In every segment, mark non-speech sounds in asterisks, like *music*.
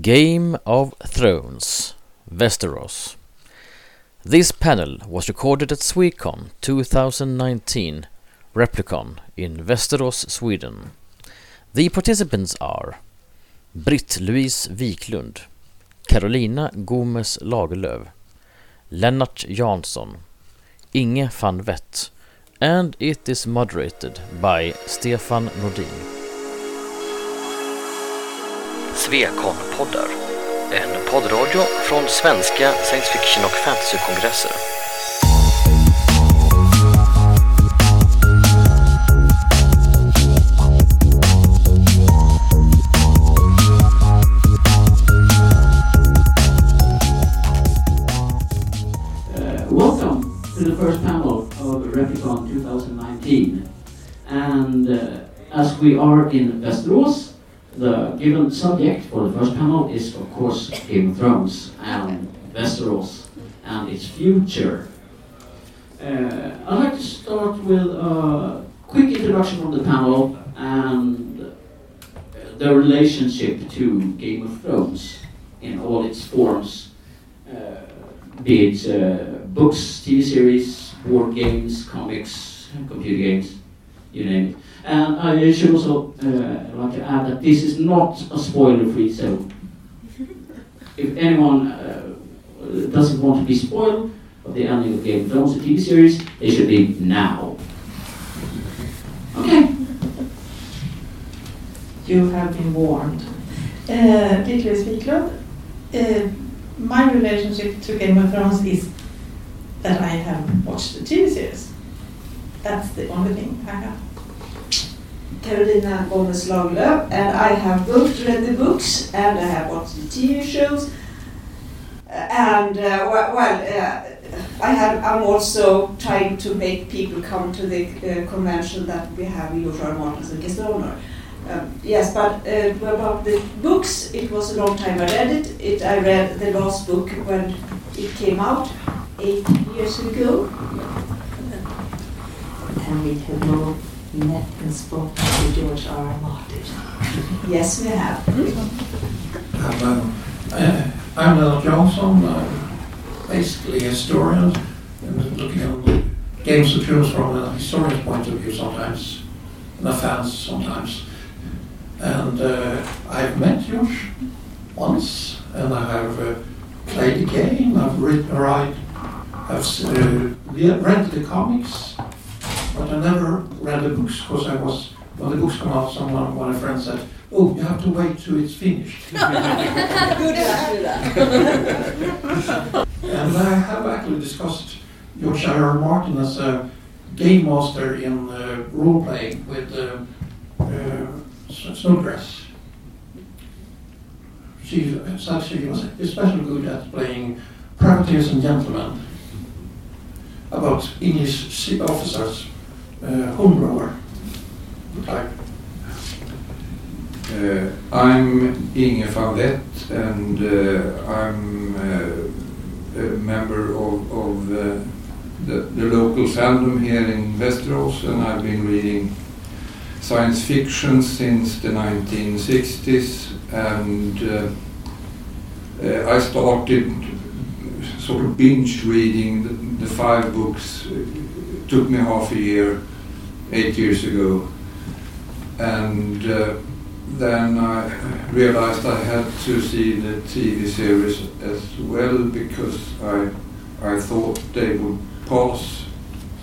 Game of Thrones Westeros. This panel was recorded at Swecon 2019 Replicon in Västerås, Sweden. The participants are Britt-Louise Wiklund, Carolina Gomes Lagerlöf, Lennart Jansson, Inge van Wett, and it is moderated by Stefan Nordin. Svekon-poddar. En poddradio från svenska science fiction och fantasykongresser. Uh, welcome to the first panel of Replicon 2019. And uh, as we are in Västerås, the given subject for the first panel is, of course, Game of Thrones and Westeros and its future. Uh, I'd like to start with a quick introduction from the panel and the relationship to Game of Thrones in all its forms, uh, be it uh, books, TV series, board games, comics, computer games, you name it. And I should also uh, like to add that this is not a spoiler-free zone. if anyone uh, doesn't want to be spoiled of the ending of Game of Thrones, the TV series, they should leave now. Okay. You have been warned. Uh, Britt-Louise Wiklund, uh, my relationship to Game of Thrones is that I have watched the TV series. That's the only thing I have. Carolina Gomes Lagerlöf, and I have both read the books and I have watched the TV shows. And uh, well, uh, I have. I'm also trying to make people come to the uh, convention that we have George R. R. Martin guest. Um, yes, but uh, about the books, it was a long time I read it. it. I read the last book when it came out eight years ago. And we have met and spoken to George R. R. Martin. Yes, we have. I'm, uh, I'm Lennart Jansson, I'm basically a historian, and looking at Games of Thrones from a historian's point of view sometimes, and a fan's sometimes. And uh, I've met Josh once, and I have uh, played the game, I've written, right, I've uh, read the comics, but I never read the books because I was, when the books come out, someone, one of my friends said, oh, you have to wait till it's finished. *laughs* Good that. And I have actually discussed. R. Martin as a game master in uh, role playing with uh, uh, S- Snodgrass. She said she was especially good at playing privateers and gentlemen about English sea officers, uh, Hornblower type. Uh, I'm Inge Wett and uh, I'm uh, a member of, of uh, the, the local fandom here in Västerås and I've been reading science fiction since the 1960s and uh, uh, I started sort of binge reading the, the five books. It took me half a year, eight years ago. And uh, then I realized I had to see the TV series as well because I, I thought they would pass.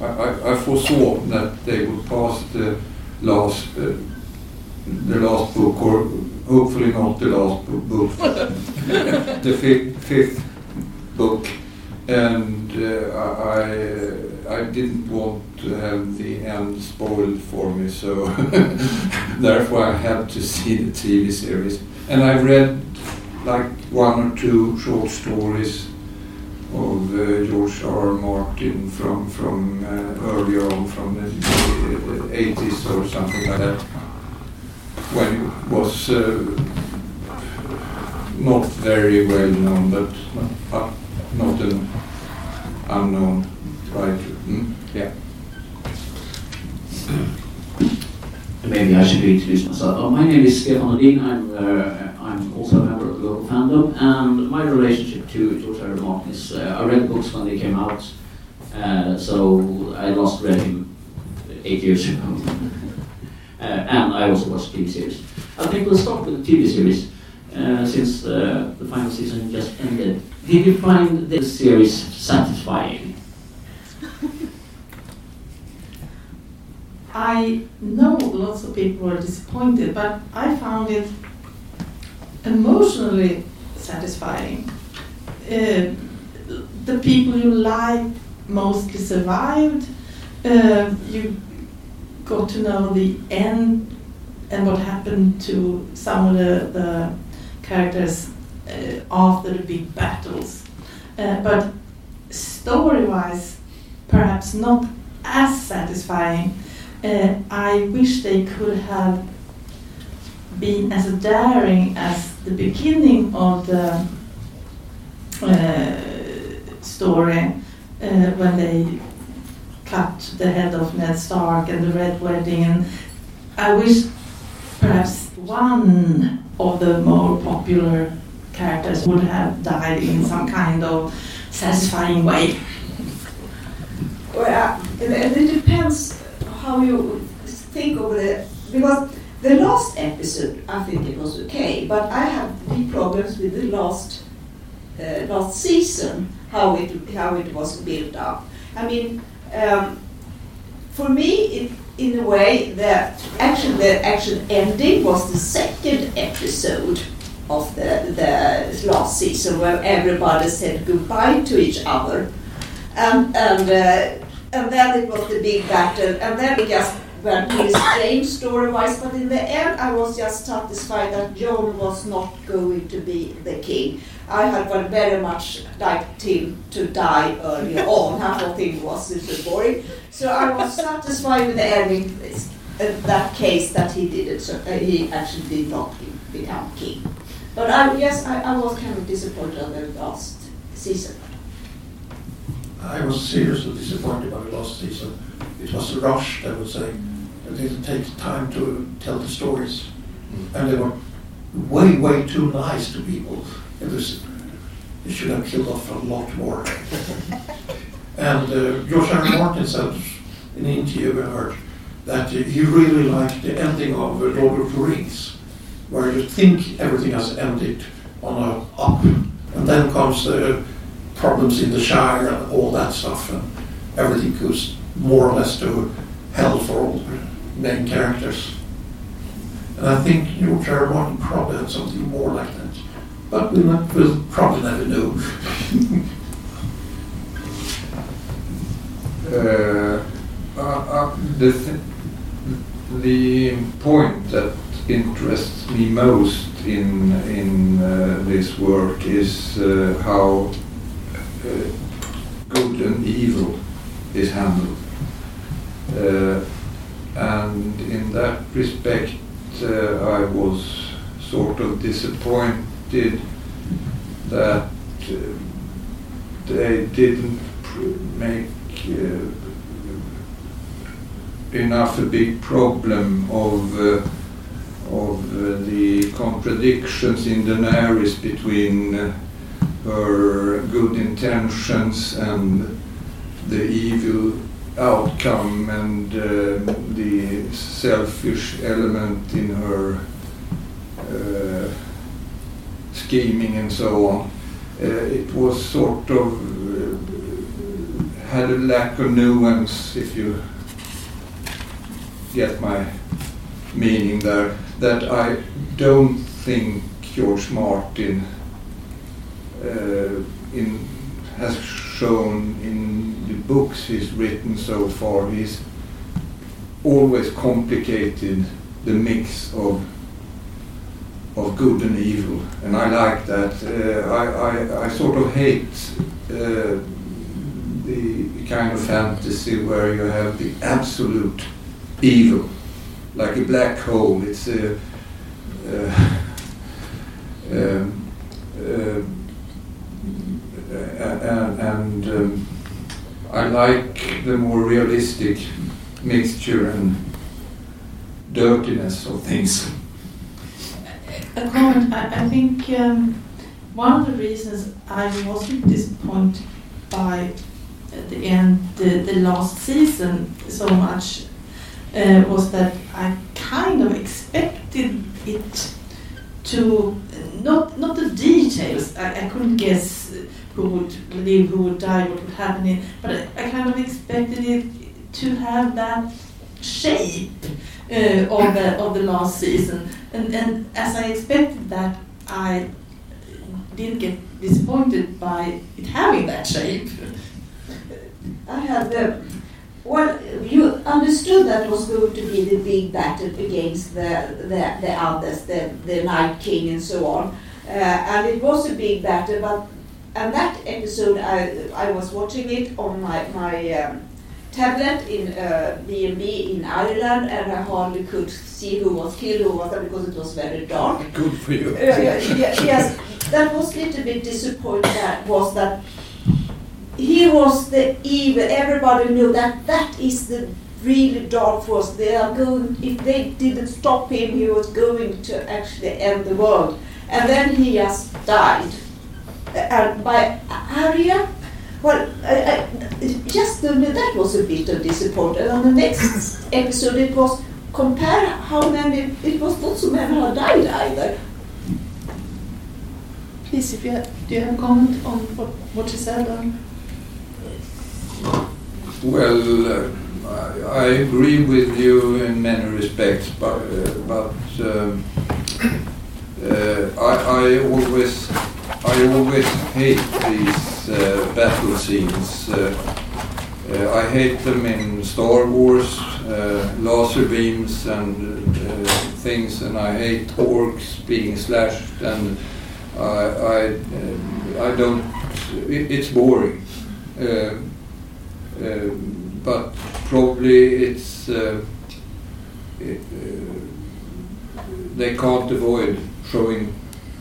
I, I, I foresaw that they would pass the last, uh, the last book, or hopefully not the last bo- book, *laughs* the fifth, fifth book, and uh, I, I didn't want to have the end spoiled for me, so *laughs* therefore I had to see the TV series. And I read like one or two short stories of uh, George R. Martin from from uh, earlier on, from the, the 80s or something like that, when it was uh, not very well known, but uh, not an unknown writer. Yeah. Maybe I should introduce myself. Uh, my name is Stefan Nordin. I'm, uh, I'm also a member of the local fandom, and my relationship to George. R. Martin is uh, I read books when they came out, uh, so I last read him eight years ago. *laughs* uh, and I also watched TV series. I think we'll start with the TV series, uh, since uh, the final season just ended. Did you find this series satisfying? I know lots of people were disappointed, but I found it emotionally satisfying. Uh, the people you like mostly survived. Uh, you got to know the end and what happened to some of the, the characters uh, after the big battles. Uh, but story wise, perhaps not as satisfying. Uh, I wish they could have been as daring as the beginning of the uh, story uh, when they cut the head of Ned Stark and the Red Wedding. And I wish perhaps one of the more popular characters would have died in some kind of satisfying way. Well, uh, it, it depends how you think of it because the last episode I think it was okay, but I have big problems with the last uh, last season how it how it was built up. I mean, um, for me, it in a way that action the actual ending was the second episode of the the last season where everybody said goodbye to each other, and and. Uh, and then it was the big battle, and then we just went really strange story-wise. But in the end, I was just satisfied that Jon was not going to be the king. I had one very much liked him to die earlier *laughs* on. I thought it was super boring. So I was satisfied with the ending. In that case, that he did it, so uh, he actually did not become king. But I, yes, I, I was kind of disappointed on the last season. I was seriously disappointed by the last season. It was rushed, I would say. It didn't take time to tell the stories. And they were way, way too nice to people. It was, they should have killed off a lot more. *laughs* and uh, George R. R. Martin said in an interview I heard that he really liked the ending of uh, Lord of the Rings, where you think everything has ended on a up, and then comes the problems in the Shire and all that stuff, and everything goes more or less to hell for all the main characters. And I think R. R. Martin probably had something more like that, but we'll, we'll probably never know. *laughs* uh, uh, uh, the, th- the point that interests me most in in uh, this work is uh, how good and evil is handled. Uh, and in that respect, uh, I was sort of disappointed that uh, they didn't make uh, enough a big problem of uh, of uh, the contradictions in the Daenerys between her good intentions and the evil outcome and uh, the selfish element in her uh, scheming and so on. Uh, it was sort of uh, had a lack of nuance, if you get my meaning there, that I don't think George Martin in, has shown in the books he's written so far. He's always complicated the mix of of good and evil, and I like that. Uh, I, I, I sort of hate uh, the kind of fantasy where you have the absolute evil, like a black hole. It's a uh, *laughs* um, uh, and, um, I like the more realistic mixture and dirtiness of things. *laughs* A comment, I, I think um, one of the reasons I wasn't disappointed by the end the, the last season so much uh, was that I kind of expected it to not not the details. I, I couldn't guess who would live, who would die, what would happen. But I, I kind of expected it to have that shape uh, of the of the last season. And and as I expected that, I didn't get disappointed by it having that shape. I have the. Well, you understood that was going to be the big battle against the the, the others, the, the Night King and so on, uh, and it was a big battle. But and that episode, I I was watching it on my my um, tablet in uh, B&B in Ireland, and I hardly could see who was killed, who was that because it was very dark. *laughs* Good for you. Uh, yeah, yes, that was a little bit disappointing. That was that he was the evil. Everybody knew that that is the really dark force. They are going. If they didn't stop him, he was going to actually end the world. And then he just died. Uh, by Arya, well, I, I, just only that was a bit of disappointment. On the next *laughs* episode, it was compare how many. It was not so many who died either. Please, if you have, do you have a comment on what, what you said? Um, Well, uh, I, I agree with you in many respects, but uh, but um, uh, I, I always I always hate these uh, battle scenes. Uh, uh, I hate them in Star Wars, uh, laser beams and uh, things, and I hate orcs being slashed, and I I, I don't. It, it's boring. But probably it's it, they can't avoid showing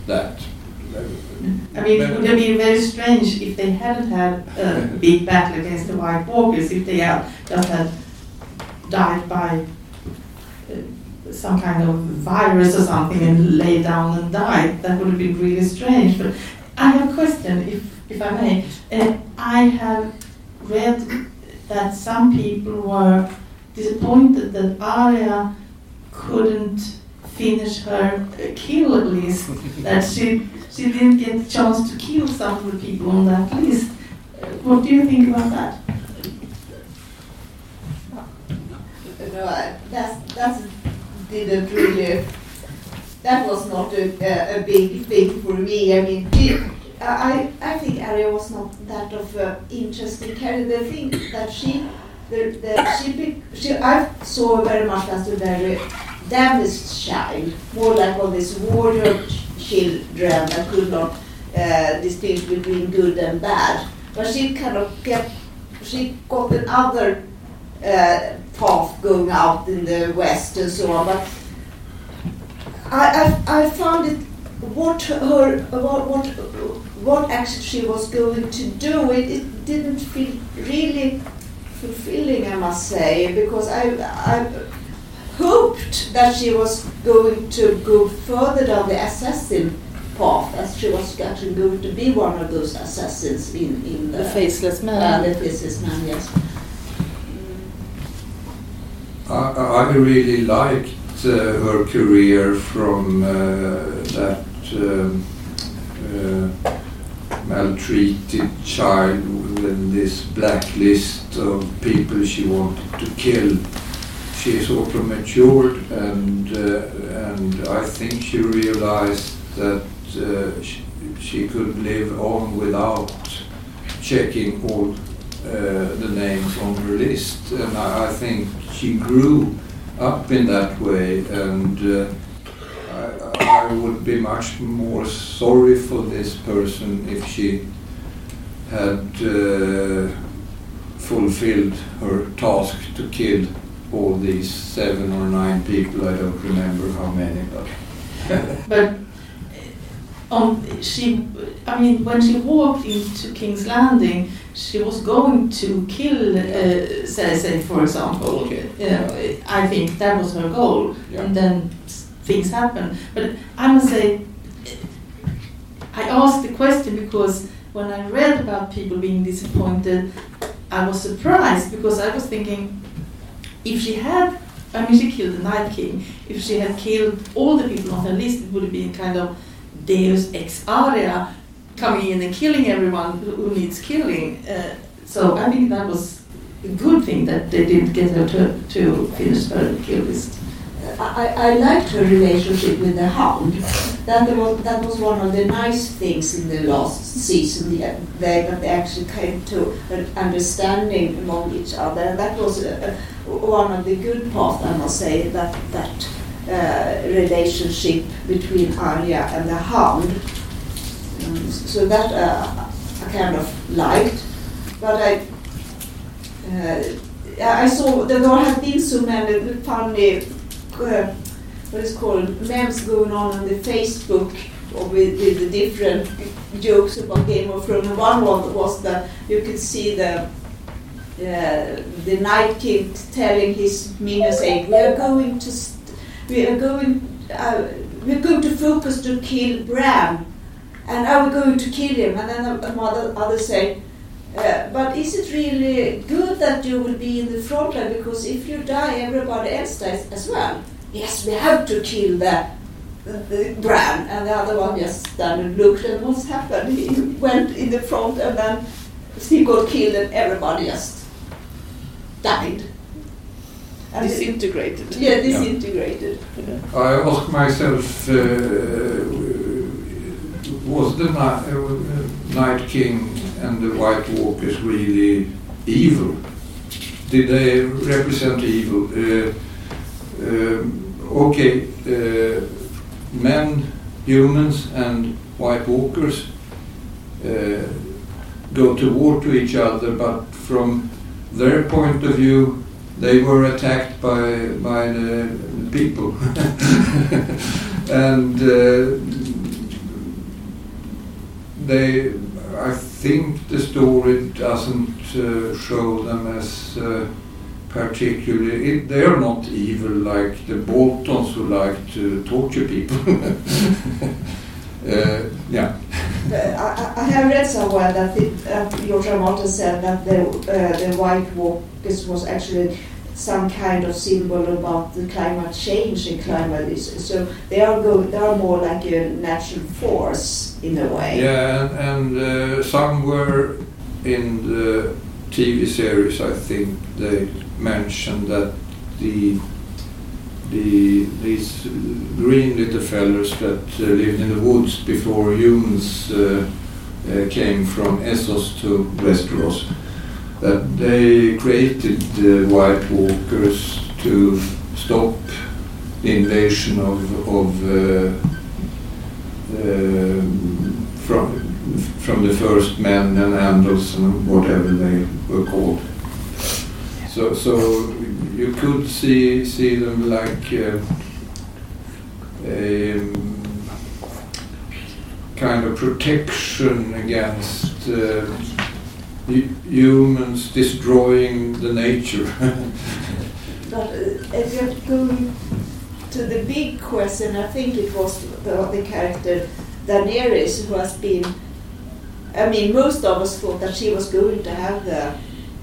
that. I mean, it would have been very strange if they hadn't had a big battle against the White Walkers, if they had just had died by uh, some kind of virus or something and lay down and died. That would have been really strange. But I have a question, if, if I may. Uh, I have read that some people were disappointed that Arya couldn't finish her kill list, that she, she didn't get the chance to kill some of the people on that list. Uh, What do you think about that? No, I- that's that didn't really. Uh, that was not a, a, a big thing for me. I mean, I I think Arya was not that of uh, interesting character. The thing that she, the, the she, be, she I saw very much as a very damaged child, more like all these warrior children that could not uh, distinguish between good and bad. But she kind of kept, she got another uh, path going out in the west and so on. But I, I, I found it what her what what what actually she was going to do. It, it didn't feel really fulfilling, I must say, because I I hoped that she was going to go further down the assassin path, as she was actually going to be one of those assassins in in the, The faceless man. Uh, the faceless man, yes. I, I really liked uh, her career from uh, that um, uh, maltreated child with this blacklist of people she wanted to kill. She sort of matured, and uh, and I think she realized that uh, she, she could live on without checking all uh, the names on her list, and I, I think she grew up in that way, and uh, I, I would be much more sorry for this person if she had uh, fulfilled her task to kill all these seven or nine people. I don't remember how many, but *laughs* But um, she, I mean, when she walked into King's Landing, she was going to kill uh, Cersei, for example. Okay. Yeah, I think that was her goal, Yeah. and then things happen. But I must say, I asked the question because when I read about people being disappointed, I was surprised because I was thinking if she had, I mean, she killed the Night King. If she had killed all the people on her list, it would have been kind of Deus ex Arya, coming in and killing everyone who who needs killing. Uh, so I think that was a good thing that they didn't get her to, to finish her kill list. I, I liked her relationship with the hound. That was, that was one of the nice things in the last season, yeah, they, that they actually came to an understanding among each other. And that was uh, one of the good parts, I must say, that, that uh, relationship between Arya and the hound. Um, so that uh, I kind of liked. But I, uh, I saw that there have been so many funny uh, what is called memes going on on the Facebook or with, with the different jokes about Game of Thrones. One was that you could see the uh, the Night King telling his minions, saying, "We are going to, we are going, uh, we are going to focus to kill Bran, and are we going to kill him?" And then another others say. Uh, but is it really good that you will be in the front line? Because if you die, everybody else dies as well. Yes, we have to kill the, the Bran. And the other one just stood and looked and what's happened? *laughs* He went in the front and then he got killed and everybody just died. And Disintegrated. Yeah, disintegrated. I ask myself, uh, was the ni- uh, Night King and the White Walkers really evil? Did they represent evil? Uh, um, okay, uh, men, humans, and White Walkers uh, go to war to each other, but from their point of view, they were attacked by by the people, *laughs* and uh, they. I think the story doesn't uh, show them as uh, particularly. It, they are not evil like the Boltons who like to torture people. *laughs* uh, yeah. Uh, I, I have read somewhere that it, uh, said that the, uh, the White Walkers was actually some kind of symbol about the climate change and climate issues. So they are go, they are more like a natural force in a way. Yeah, and, and uh, somewhere in the TV series, I think they mentioned that the the these green little fellows that uh, lived in the woods before humans uh, uh, came from Essos to Westeros, that they created the White Walkers to stop the invasion of of uh, um, from from the first men and Andals and whatever they were called. So so you could see see them like uh, a kind of protection against uh, humans destroying the nature. *laughs* But uh, if you're going to the big question, I think it was the, the character Daenerys who has been. I mean, most of us thought that she was going to have the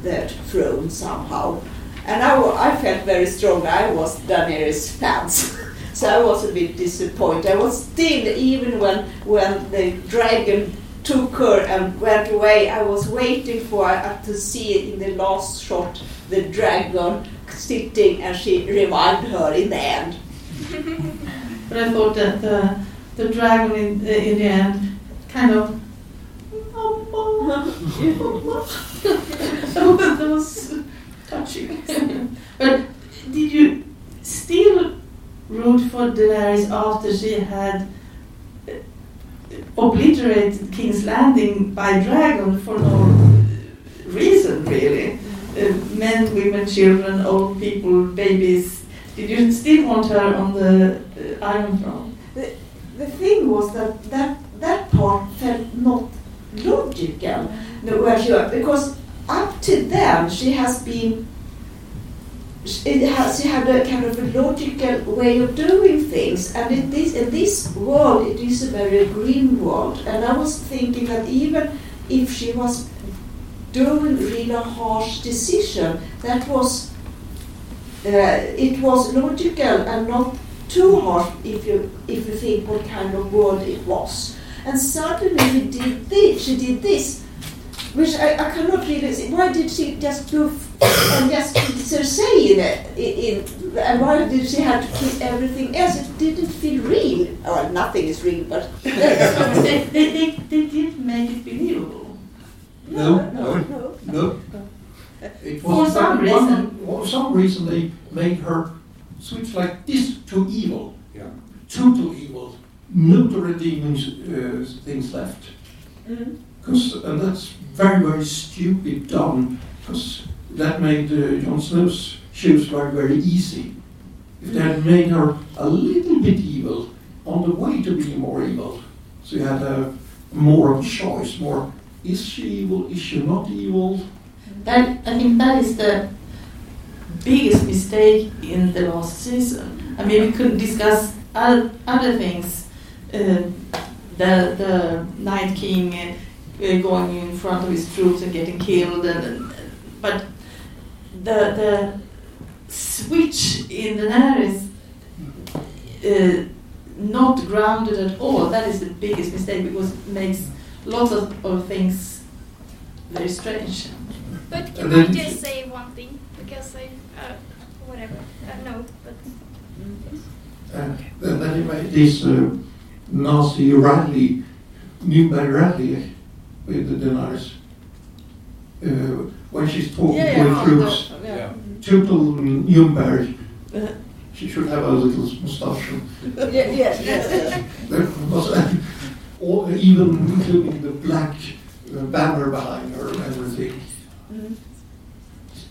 the throne somehow, and I, I felt very strong. I was Daenerys fans, *laughs* so I was a bit disappointed. I was still, even when when the dragon took her and went away, I was waiting for uh, to see in the last shot the dragon sitting, and she revived her in the end. But I thought that the, the dragon in, in the end kind of. *laughs* that was touching. but did you still root for Daenerys after she had obliterated King's Landing by dragon for no reason, really? Uh, men, women, children, old people, babies. Did you still want her on the uh, Iron Throne? The the thing was that that, that part felt not logical, no, was, because up to then she has been it has she had a kind of a logical way of doing things, and it is in this world it is a very grim world. And I was thinking that even if she was doing really a harsh decision, that was uh, it was logical and not too harsh if you if you think what kind of world it was. And suddenly she did this, she did this, which I, I cannot really see. Why did she just do and just so say in it? In, and why did she have to keep everything else? It didn't feel real. Well, nothing is real, but *laughs* they, they, they, they did make it believable. No, no, no. no. No. It For some one- reason. For some reason, they made her switch like this to evil. Yeah. Total evil. No to redeeming uh, things left. Mm. Cause, and that's very, very stupid done. Because that made uh, Jon Snow's shoes very, easy. If they had made her a little bit evil, on the way to being more evil, so you had a more of choice, more is she evil, is she not evil? That, I think that is the biggest mistake in the last season. I mean, we could discuss other, other things. Uh, the the Night King uh, uh, going in front of his troops and getting killed, and, and but the the switch in Daenerys uh, not grounded at all. That is the biggest mistake because it makes lots of, of things very strange. But can I just say one thing? Because I, uh, whatever, uh, no, but Uh, then, then you made this uh, nasty rally, Nuremberg rally with the Daenerys. Uh, when she's talking Yeah, to yeah, her troops, yeah. Yeah. total Nuremberg. Uh, She should have a little moustache. Yeah, yes, yes. There was uh, all, even including the black uh, banner behind her and everything. Mm.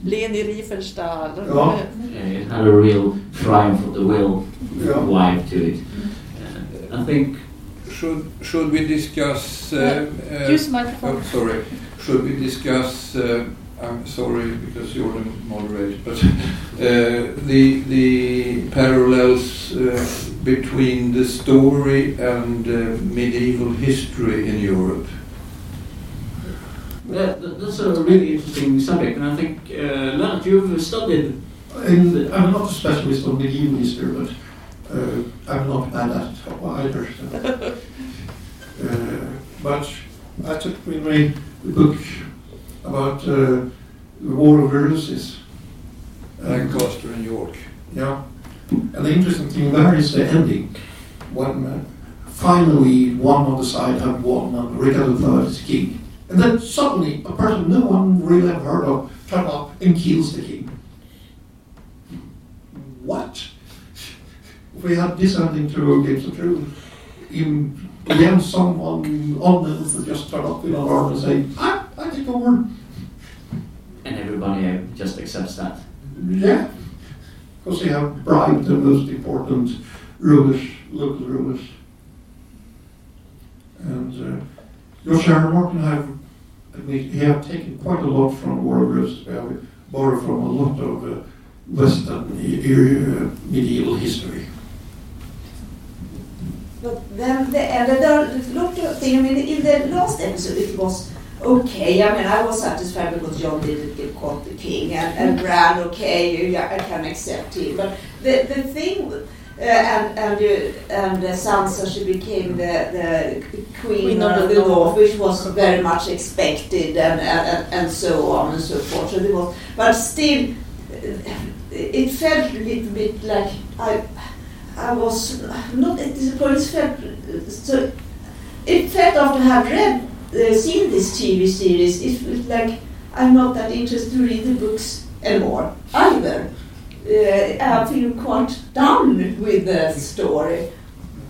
Leni Riefenstahl. Ja. Uh, it had a real triumph of the will Yeah. vibe to it. Uh, I think Should, should we discuss... Uh, uh, Use microphone. Oh, sorry. Should we discuss, uh, I'm sorry because you're the moderator, but uh, the, the parallels uh, between the story and uh, medieval history in Europe? that, that- that's a really interesting subject, and I think uh, Lennart, you've studied. And I'm not a specialist on medieval history, but uh, I'm not bad at it either. so. *laughs* Uh, but I took with me the book about uh, the War of the Roses. Lancaster and York. yeah. And the interesting thing there is the ending. When finally one on the side had won and Richard III is king. And then suddenly a person no one really ever heard of turns up and kills the king. What? *laughs* We had this ending to Games of Thrones. In again, someone unknown would just turn up in an arm and say, I, I take over. And everybody uh, just accepts that. Yeah. Because they have bribed the most important rulers, local rulers. And uh, George R. R. Martin have, admit, he have taken quite a lot from War of Roses. Have borrowed from a lot of uh, Western uh, medieval history. But then the, and there are a lot of things. I mean, in the last episode, it was okay. I mean, I was satisfied because Jon didn't get caught the king, and, and Bran, okay, yeah, I can accept him. But the the thing, uh, and and uh, and uh, Sansa, she became the the queen, Queen of, of the north, which was very much expected, and and, and so on and so forth. So was, but still, it felt a little bit like I. I was not disappointed. It felt, so it felt after I have read, uh, seen this TV series, it felt like I'm not that interested to read the books anymore either. Uh, I feel quite done with the story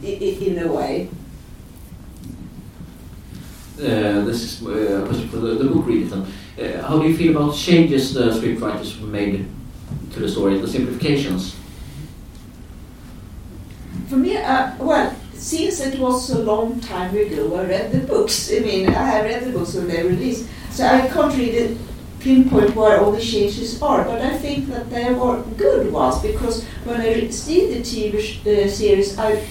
in a way. Uh, this is uh, a question for the, the book reader. then. Uh, how do you feel about changes the scriptwriters made to the story, the simplifications? For me, uh, well, since it was a long time ago, I read the books. I mean, I have read the books when they released, so I can't really pinpoint where all the changes are, but I think that they were good ones because when I see the TV sh- uh, series, I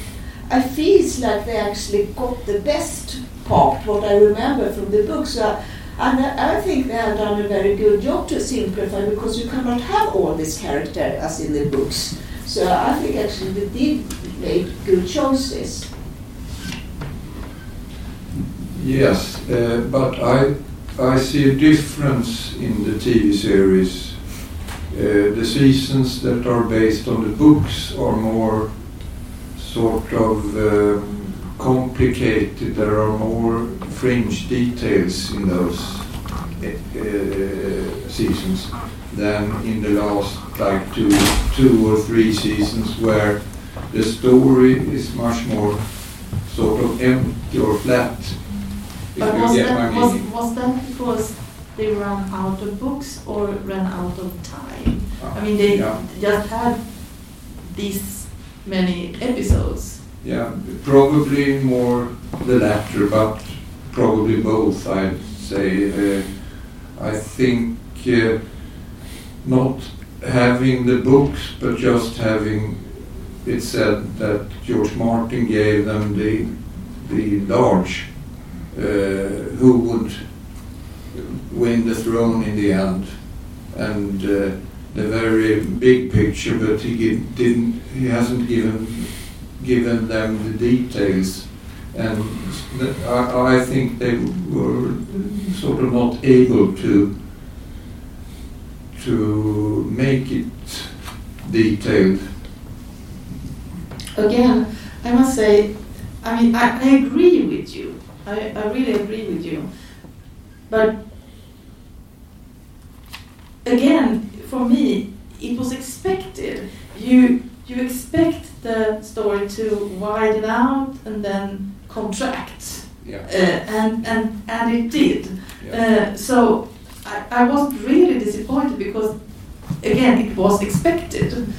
I feels like they actually got the best part, what I remember from the books. So, and I, I think they have done a very good job to simplify because you cannot have all this character as in the books. So I think actually they did make good choices. Yes, uh, but I I see a difference in the TV series. Uh, the seasons that are based on the books are more sort of um, complicated. There are more fringe details in those uh, uh, seasons than in the last like two two or three seasons where the story is much more sort of empty or flat. But was that, was, was that because they ran out of books or ran out of time? I mean, they Yeah. just had these many episodes. Yeah, probably more the latter, but probably both, I'd say. Uh, I think uh, not having the books, but just having it said that George Martin gave them the, the large, uh, who would win the throne in the end. And uh, the very big picture, but he gi- didn't, he hasn't given given them the details. And I, I think they were sort of not able to to make it detailed. Again, I must say, I mean, I, I agree with you. I, I really agree with you. But again, for me, it was expected. You you expect the story to widen out and then contract, Yeah. uh, and and and it did. Yeah. Uh, so I, I was really disappointed because again it was expected.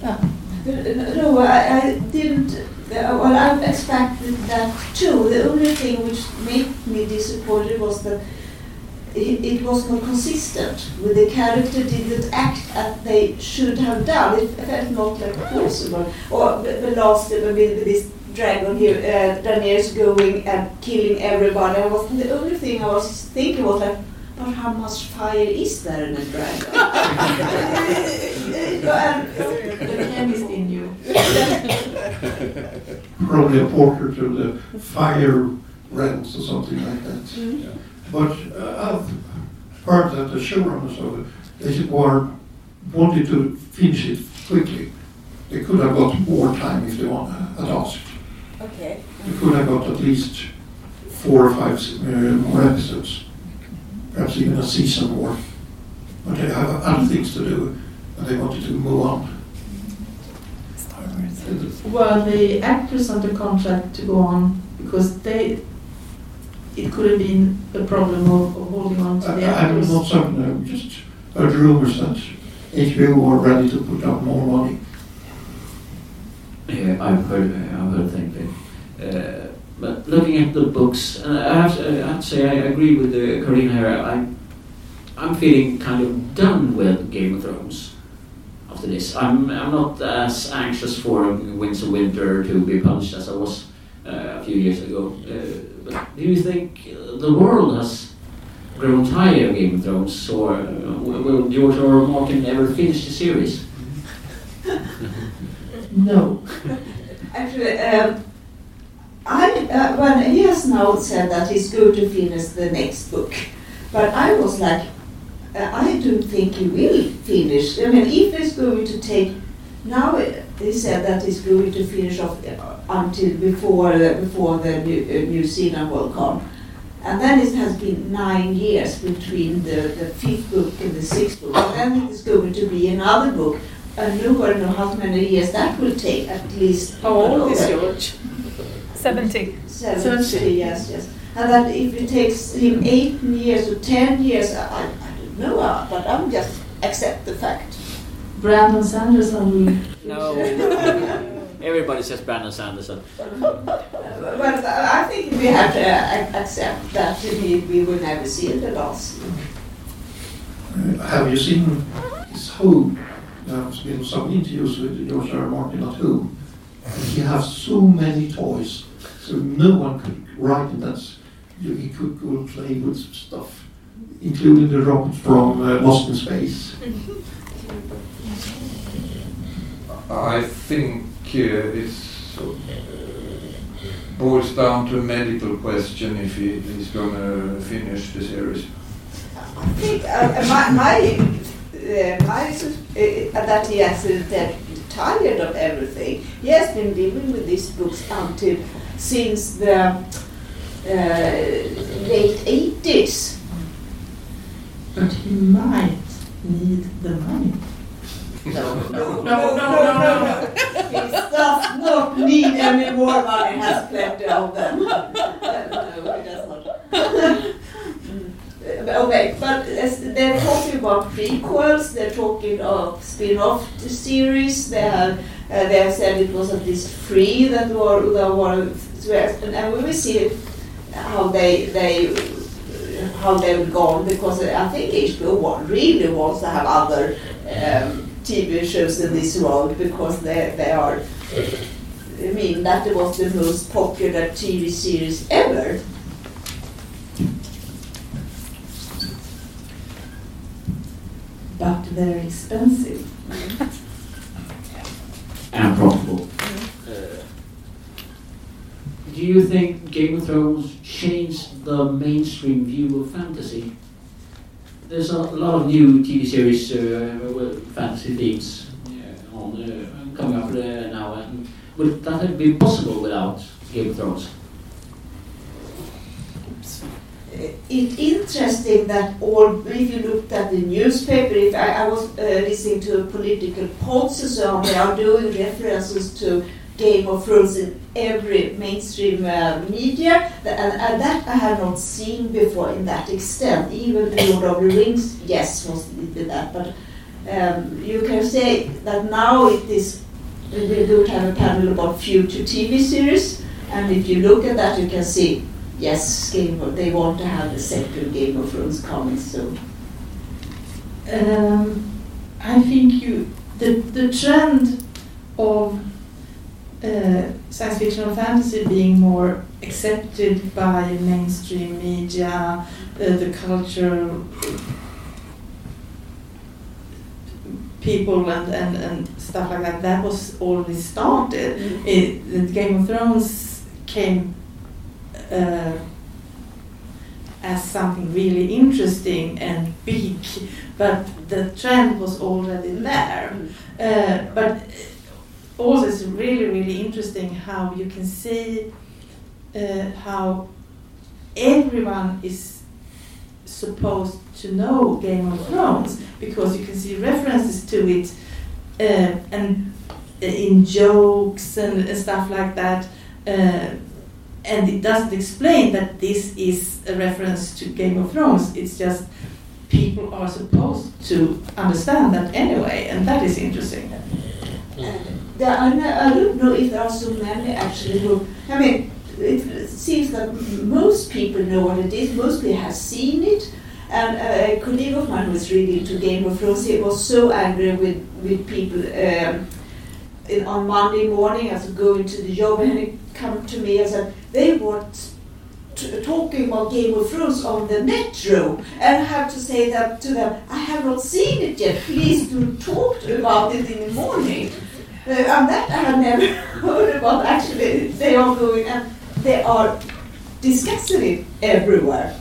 Yeah. No, I, I didn't. Uh, well, I expected that too. The only thing which made me disappointed was that it, was not consistent with the character didn't act as they should have done. It felt not like possible. Or the, last uh, with, this dragon here, uh, Daenerys going and killing everybody. I was the only thing I was thinking was like, but how much fire is there *laughs* in a dragon? And- The chemist in you. Probably a portrait to the fire rents or something like that. Mm. But uh, I've heard that the showrunners of it, they were wanted to finish it quickly. They could have got more time if they want, had asked. Okay. They could have got at least four or five uh, more episodes, perhaps even a season more. But they have other things to do, and they wanted to move on. Were the actors under contract to go on because they? It could have been a problem of, of holding on to the I- I'm actors. not certain, I've just heard rumors that HBO were ready to put up more money. Yeah, I've heard, I've heard the same thing. Uh, but looking at the books, and I have, to, I have to say I agree with uh, Karina here. I'm, I'm feeling kind of done with Game of Thrones after this. I'm, I'm not as anxious for Winds of Winter to be published as I was uh, a few years ago. Uh, but do you think uh, the world has grown tired of Game of Thrones, or uh, will will George R. R. Martin ever finish the series? *laughs* No. *laughs* Actually, um, I, uh, when he has now said that he's going to finish the next book, but I was like, uh, I don't think he will finish. I mean, if he's going to take, now uh, he said that he's going to finish off uh, until before uh, before the New, New Zealand Worldcon. And then it has been nine years between the, the fifth book and the sixth book. And then it's going to be another book. And nobody knows how many years that will take, at least. How old is George? 70. Seventy, yes, yes. And that if it takes him eight years or ten years, I, I I don't know, uh, but I'm just accept the fact. Brandon Sanderson. No. Everybody says Brandon Sanderson. *laughs* Well, I think we have to uh, accept that we, we will never see the last. Uh, have you seen his Who? There's been some interviews with George R. R. Martin at Who. And he has so many toys, so no one could write in that. He could go play with stuff, including the rocket from uh, Lost in Space. I think uh, it's uh, boils down to a medical question if he, he's going to finish the series. I think uh, my, my, uh, my uh, that he has uh, tired of everything. He has been living with these books until since the uh, late 80s. But he might need the money. No, no, *laughs* no, no, no, no, no. He does not need any more money, has plenty of them. no, he does not. *laughs* Okay, but as they're talking about prequels, they're talking of spin-off series, they have, uh, they have said it was at least three that were, that were and, and we will see how they, they how they will go on because I think HBO One really wants to have other um, TV shows in this world because they, they are, I mean, that was the most popular TV series ever. But very expensive. *laughs* and profitable. Do you think Game of Thrones changed the mainstream view of fantasy? There's a lot of new TV series uh, with fantasy themes on, uh, coming up now. And would that have been possible without Game of Thrones? It's interesting that all, if you looked at the newspaper, if I, I was uh, listening to a political so they are doing references to Game of Thrones in every mainstream uh, media, and, and, that I have not seen before in that extent. Even Lord of the Rings, yes, was did that, but um, you can say that now it is. We do have a panel about future TV series, and if you look at that, you can see yes, Game of, they want to have the second Game of Thrones coming soon. Um, I think you the the trend of uh, science fiction and fantasy being more accepted by mainstream media, uh, the culture, people and, and, and stuff like that, that was already started. Mm-hmm. It, the Game of Thrones came uh, as something really interesting and big, but the trend was already there. Uh, but also it's really really interesting how you can see uh, how everyone is supposed to know Game of Thrones because you can see references to it uh, and uh, in jokes and, and, stuff like that uh, and it doesn't explain that this is a reference to Game of Thrones. It's just people are supposed to understand that anyway and that is interesting there are I don't know if there are so many actually who, I mean, it seems that most people know what it is, most people have seen it. And a colleague of mine was reading to Game of Thrones. He was so angry with, with people um, in, on Monday morning as going to the job, and he come to me and said, they were t- talking about Game of Thrones on the metro. And I have to say that to them, I have not seen it yet. Please do talk about it in the morning. Uh, and that I have never *laughs* heard about. Actually, they are going and they are discussing it everywhere.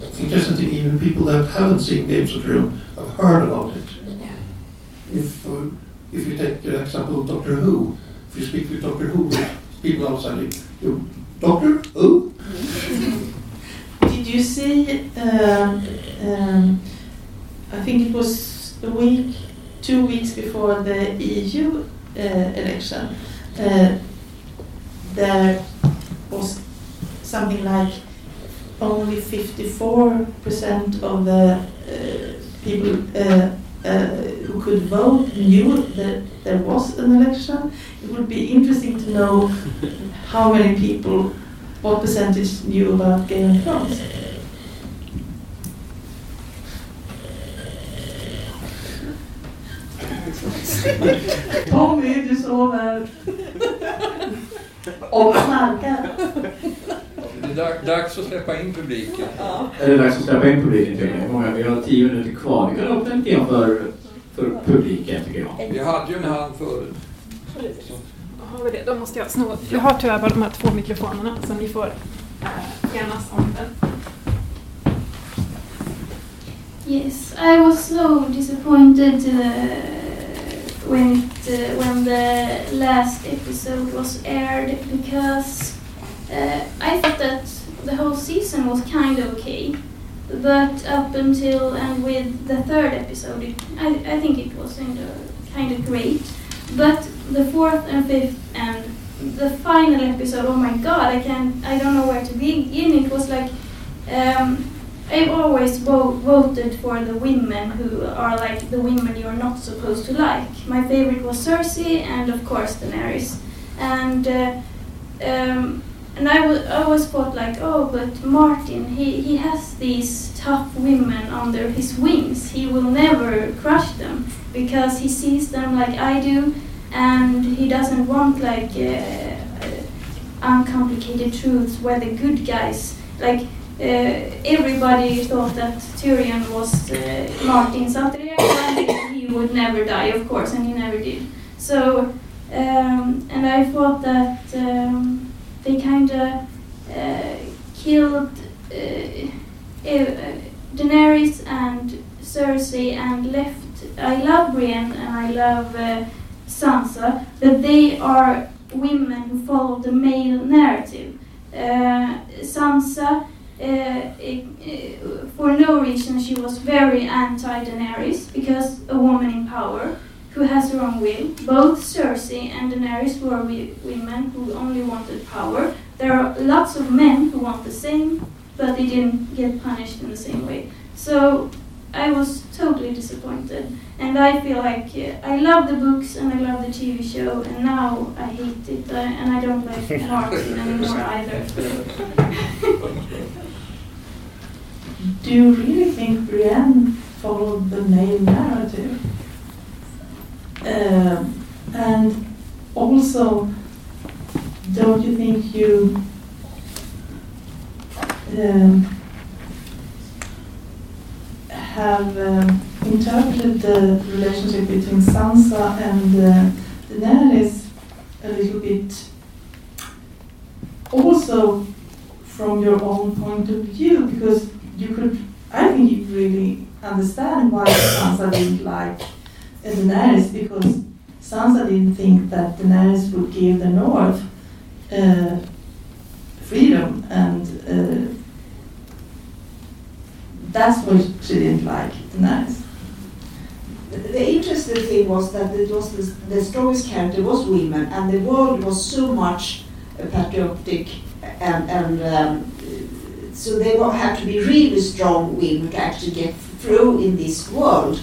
It's interesting, even people that haven't seen Games of Thrones have heard about it. If, uh, if you take the example of Doctor Who, if you speak with Doctor Who, people outside you, Doctor Who? Did you see, uh, um, I think it was a week two weeks before the EU uh, election, uh, there was something like only 54% of the uh, people uh, uh, who could vote knew that there was an election. It would be interesting to know how many people, what percentage knew about Game of Thrones. Tommy, du sover. Och knarkar. Det är dag- dags att släppa in publiken. Är det dags att släppa in publiken tycker jag? Många, vi har tio minuter kvar. Vi kan öppna lite grann för, för publiken tycker jag. Vi hade ju en hand förut. Har vi det? Då måste jag sno. Jag har tyvärr bara de här två mikrofonerna så ni får äh, enas om den. Yes, I was so disappointed uh, when uh, when the last episode was aired because uh, I thought that the whole season was kind of okay, but up until and with the third episode, it, I, I think it was kind of, kind of great. But the fourth and fifth and the final episode, oh my god, I can't, I don't know where to begin. It was like. Um, I've always vo- voted for the women who are like the women you're not supposed to like. My favorite was Cersei and of course Daenerys. And uh, um, and I I always thought like, oh, but Martin, he, he has these tough women under his wings. He will never crush them because he sees them like I do, and he doesn't want like uh, uh, uncomplicated truths where the good guys like everybody thought that Tyrion was Martin's alter ego and he would never die, of course, and he never did. So, um, and I thought that um, they kind of uh, killed Daenerys and Cersei and left. I love Brienne and I love uh, Sansa, but they are women who follow the male narrative. Uh, Sansa for no reason she was very anti Daenerys because a woman in power who has her own will. Both Cersei and Daenerys were wi- women who only wanted power. There are lots of men who want the same, but they didn't get punished in the same way. So I was totally disappointed, and I feel like uh, I love the books and I love the TV show, and now I hate it, uh, and I don't like *laughs* Martin anymore either. *laughs* Do you really think Brienne followed the male narrative? Um, and also, don't you think you um, have um, interpreted the relationship between Sansa and uh, Daenerys a little bit also from your own point of view because you could I think you really understand why Sansa didn't like uh, Daenerys because Sansa didn't think that Daenerys would give the North uh, freedom and uh, that's what she didn't like Daenerys. The, interesting thing was that it was the, the strongest character was women, and the world was so much uh, patriotic, and, and um, so they will have to be really strong women to actually get through in this world.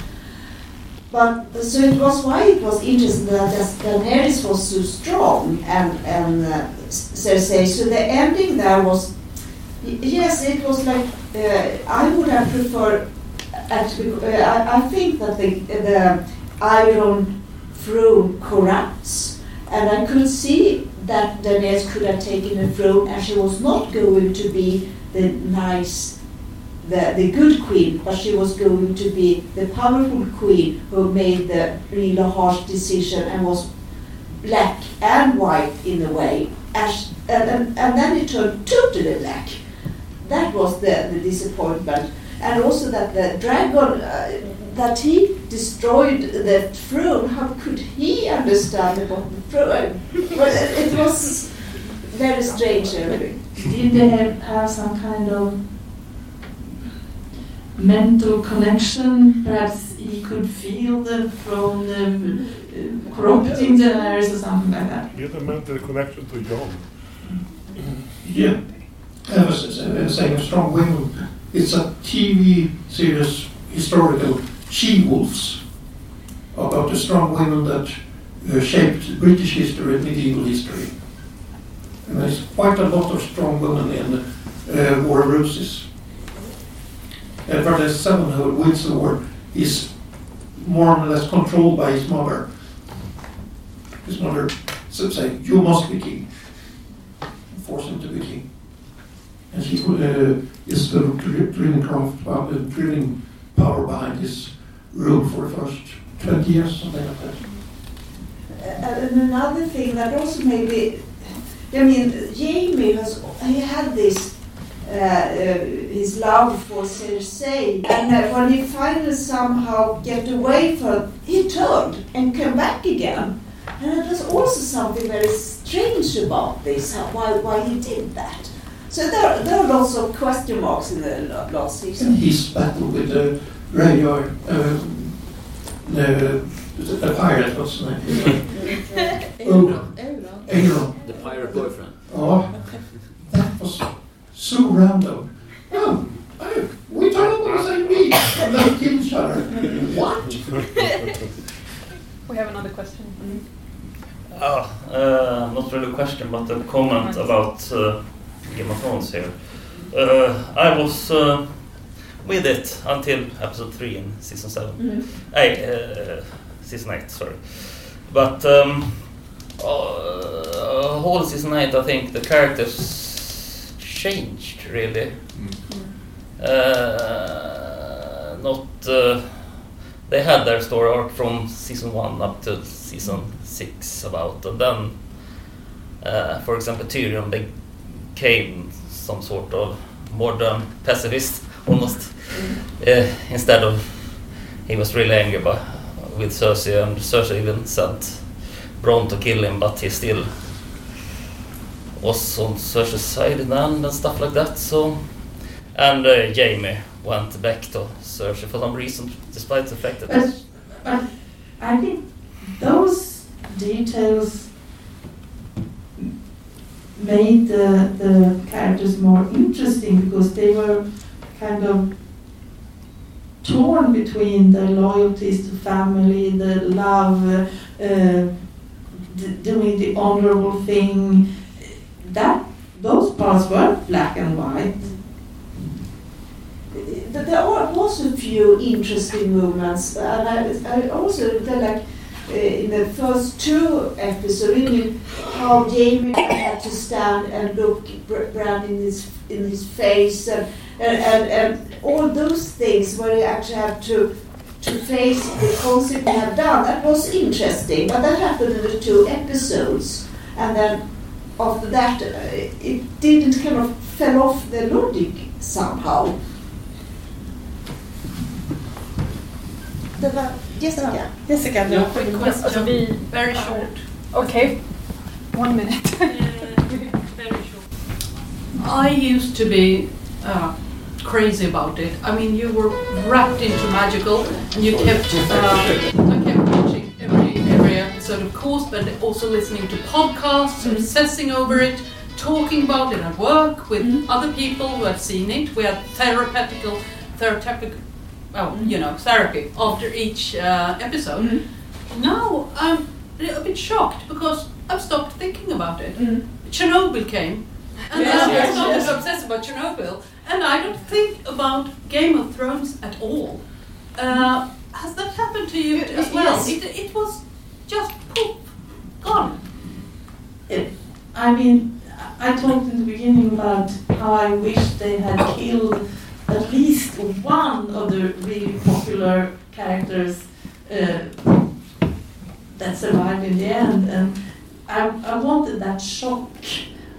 But so it was why it was interesting that Daenerys was so strong and and uh, Cersei. So the ending there was yes, it was like uh, I would have preferred. Actually, uh, I, I think that the the Iron Throne corrupts, and I could see that Daenerys could have taken the throne, and she was not going to be the nice the, the good queen, but she was going to be the powerful queen who made the really harsh decision and was black and white in a way. As, and, and, and then it turned totally black. That was the, the disappointment. And also that the dragon, uh, that he destroyed the throne, how could he understand about the throne? well, it, it was very strange. Really. Did they have, have some kind of mental connection? Perhaps he could feel the throne um, uh, corrupting Daenerys or something like that. Get a mental connection to Jon. Yeah, I was uh, saying strong women. It's a TV series, historical she-wolves, about the strong women that uh, shaped British history and medieval history. And there's quite a lot of strong women in uh, War of Roses. Edward VII, who wins the war, is more or less controlled by his mother. his mother said, say, you must be king. Force him to be king. And he uh, is the drilling craft, uh, drilling power behind his rule for the first 20 years, something like that. Uh, and another thing that also maybe, I mean, Jaime has he had this uh, uh, his love for Cersei, and uh, when he finally somehow get away from, he turned and came back again. And it was also something very strange about this, how, why why he did that. So there, there are lots of question marks in the last season. And his battle with the um, the, the pirate, what's his name? Euron. Euron. The pirate boyfriend. Oh, that was so random. Oh, I, we turn up on the same beat and then kill each other. What? We have another question. Ah, uh, not really a question, but a comment about uh, Game of Thrones here. Uh, I was uh, with it until episode 3 in season 7. Mhm. Hey, uh, season 8, sorry. But um, uh, whole season 8, I think the characters changed really. Uh, not. Uh, they had their story arc from season 1 up to season 6 about, and then, uh, for example, Tyrion became some sort of modern pacifist almost. Uh, instead of he was really angry by, with Cersei, and Cersei Bronn to kill him, but he still was on Cersei's side in the end and stuff like that. So, and uh, Jaime went back to Cersei for some reason, despite the fact that But, but I think those details made the, the characters more interesting because they were kind of torn between their loyalties to family, the love, uh, doing the honorable thing. That those parts were black and white. But there are also a few interesting moments, and I, I also felt like uh, in the first two episodes, really how Jaime had to stand and look Br- Bran in his in his face, and and, and, and all those things where you actually have to to face the concept they have done. That was interesting, but that happened in the two episodes, and then after that, uh, it didn't kind of fell off the logic somehow. Det var Jessica. Jessica, no quick question. Alltså vi, Very short. Okay, one minute. Uh, very short. I used to be uh, crazy about it. I mean, you were wrapped into magical, and you kept. Uh, I kept watching every every episode, of course, but also listening to podcasts, obsessing over it, talking about it at work with other people who have seen it. We had therapeutical, therapeutic, well, you know, therapy after each uh, episode. Now I'm a little bit shocked because I've stopped thinking about it. Chernobyl came, and Yes, then I yes, started yes. obsessed about Chernobyl, and I don't think about Game of Thrones at all. Uh, has that happened to you as well? Yes. It, it was just poof, gone. I mean, I talked in the beginning about how I wish they had killed at least one of the really popular characters uh, that survived in the end, and I, I wanted that shock.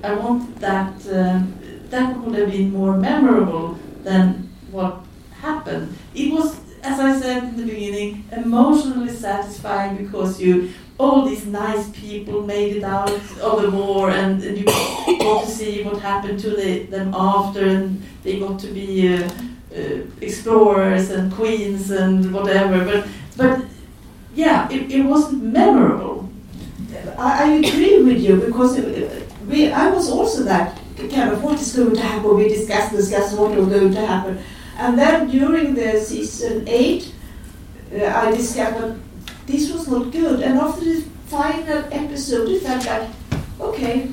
I wanted that um, that would have been more memorable than what happened. It was, as I said in the beginning, emotionally satisfying because you all these nice people made it out of the war and, and you got to see what happened to the, them after and they got to be uh, uh, explorers and queens and whatever but but yeah it, it wasn't memorable I, agree with you because we, I was also that kind of what is going to happen. We discussed, discussed what was going to happen, and then during the season eight, uh, I discovered this was not good. And after the final episode, it felt like, okay,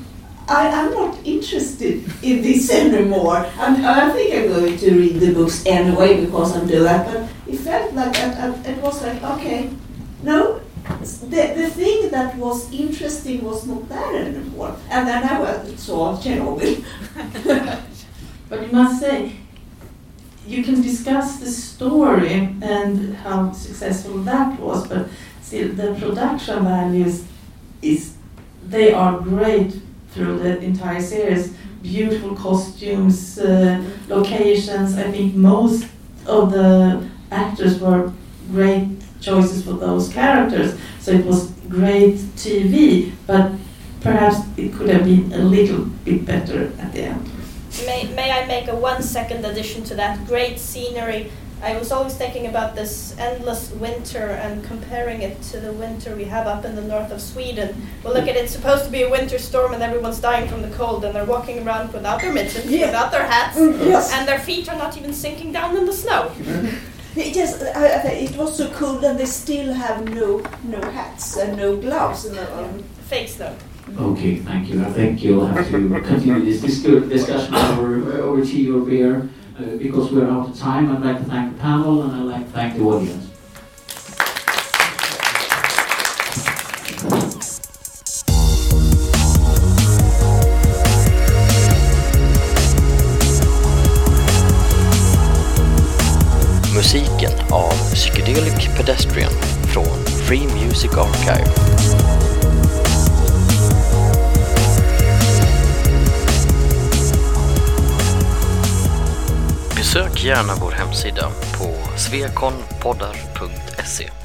I am not interested in this *laughs* anymore. And I think I'm going to read the books anyway because I'm doing that. But it felt like that, it was like, okay, no, the, the thing that was interesting was not there anymore. And then I went, saw Chernobyl. *laughs* But you must say, you can discuss the story and how successful that was, but still the production values is they are great through the entire series. Beautiful costumes, uh, locations. I think most of the actors were great choices for those characters. So it was great TV, but perhaps it could have been a little bit better at the end. May, may I make a one second addition to that? Great scenery. I was always thinking about this endless winter and comparing it to the winter we have up in the north of Sweden. Well, look at it, it's supposed to be a winter storm and everyone's dying from the cold and they're walking around without their mittens, Yeah. without their hats, Mm, yes. and their feet are not even sinking down in the snow. It just, I, I, it was so cool, and they still have no no hats and no gloves. And, um, face snow. Okay, thank you. I think you'll have to continue this discu- discussion over, over tea or beer uh, because we're out of time. I'd like to thank the panel and I'd like to thank the audience. Music Archive. Besök gärna vår hemsida på svekonpoddar.se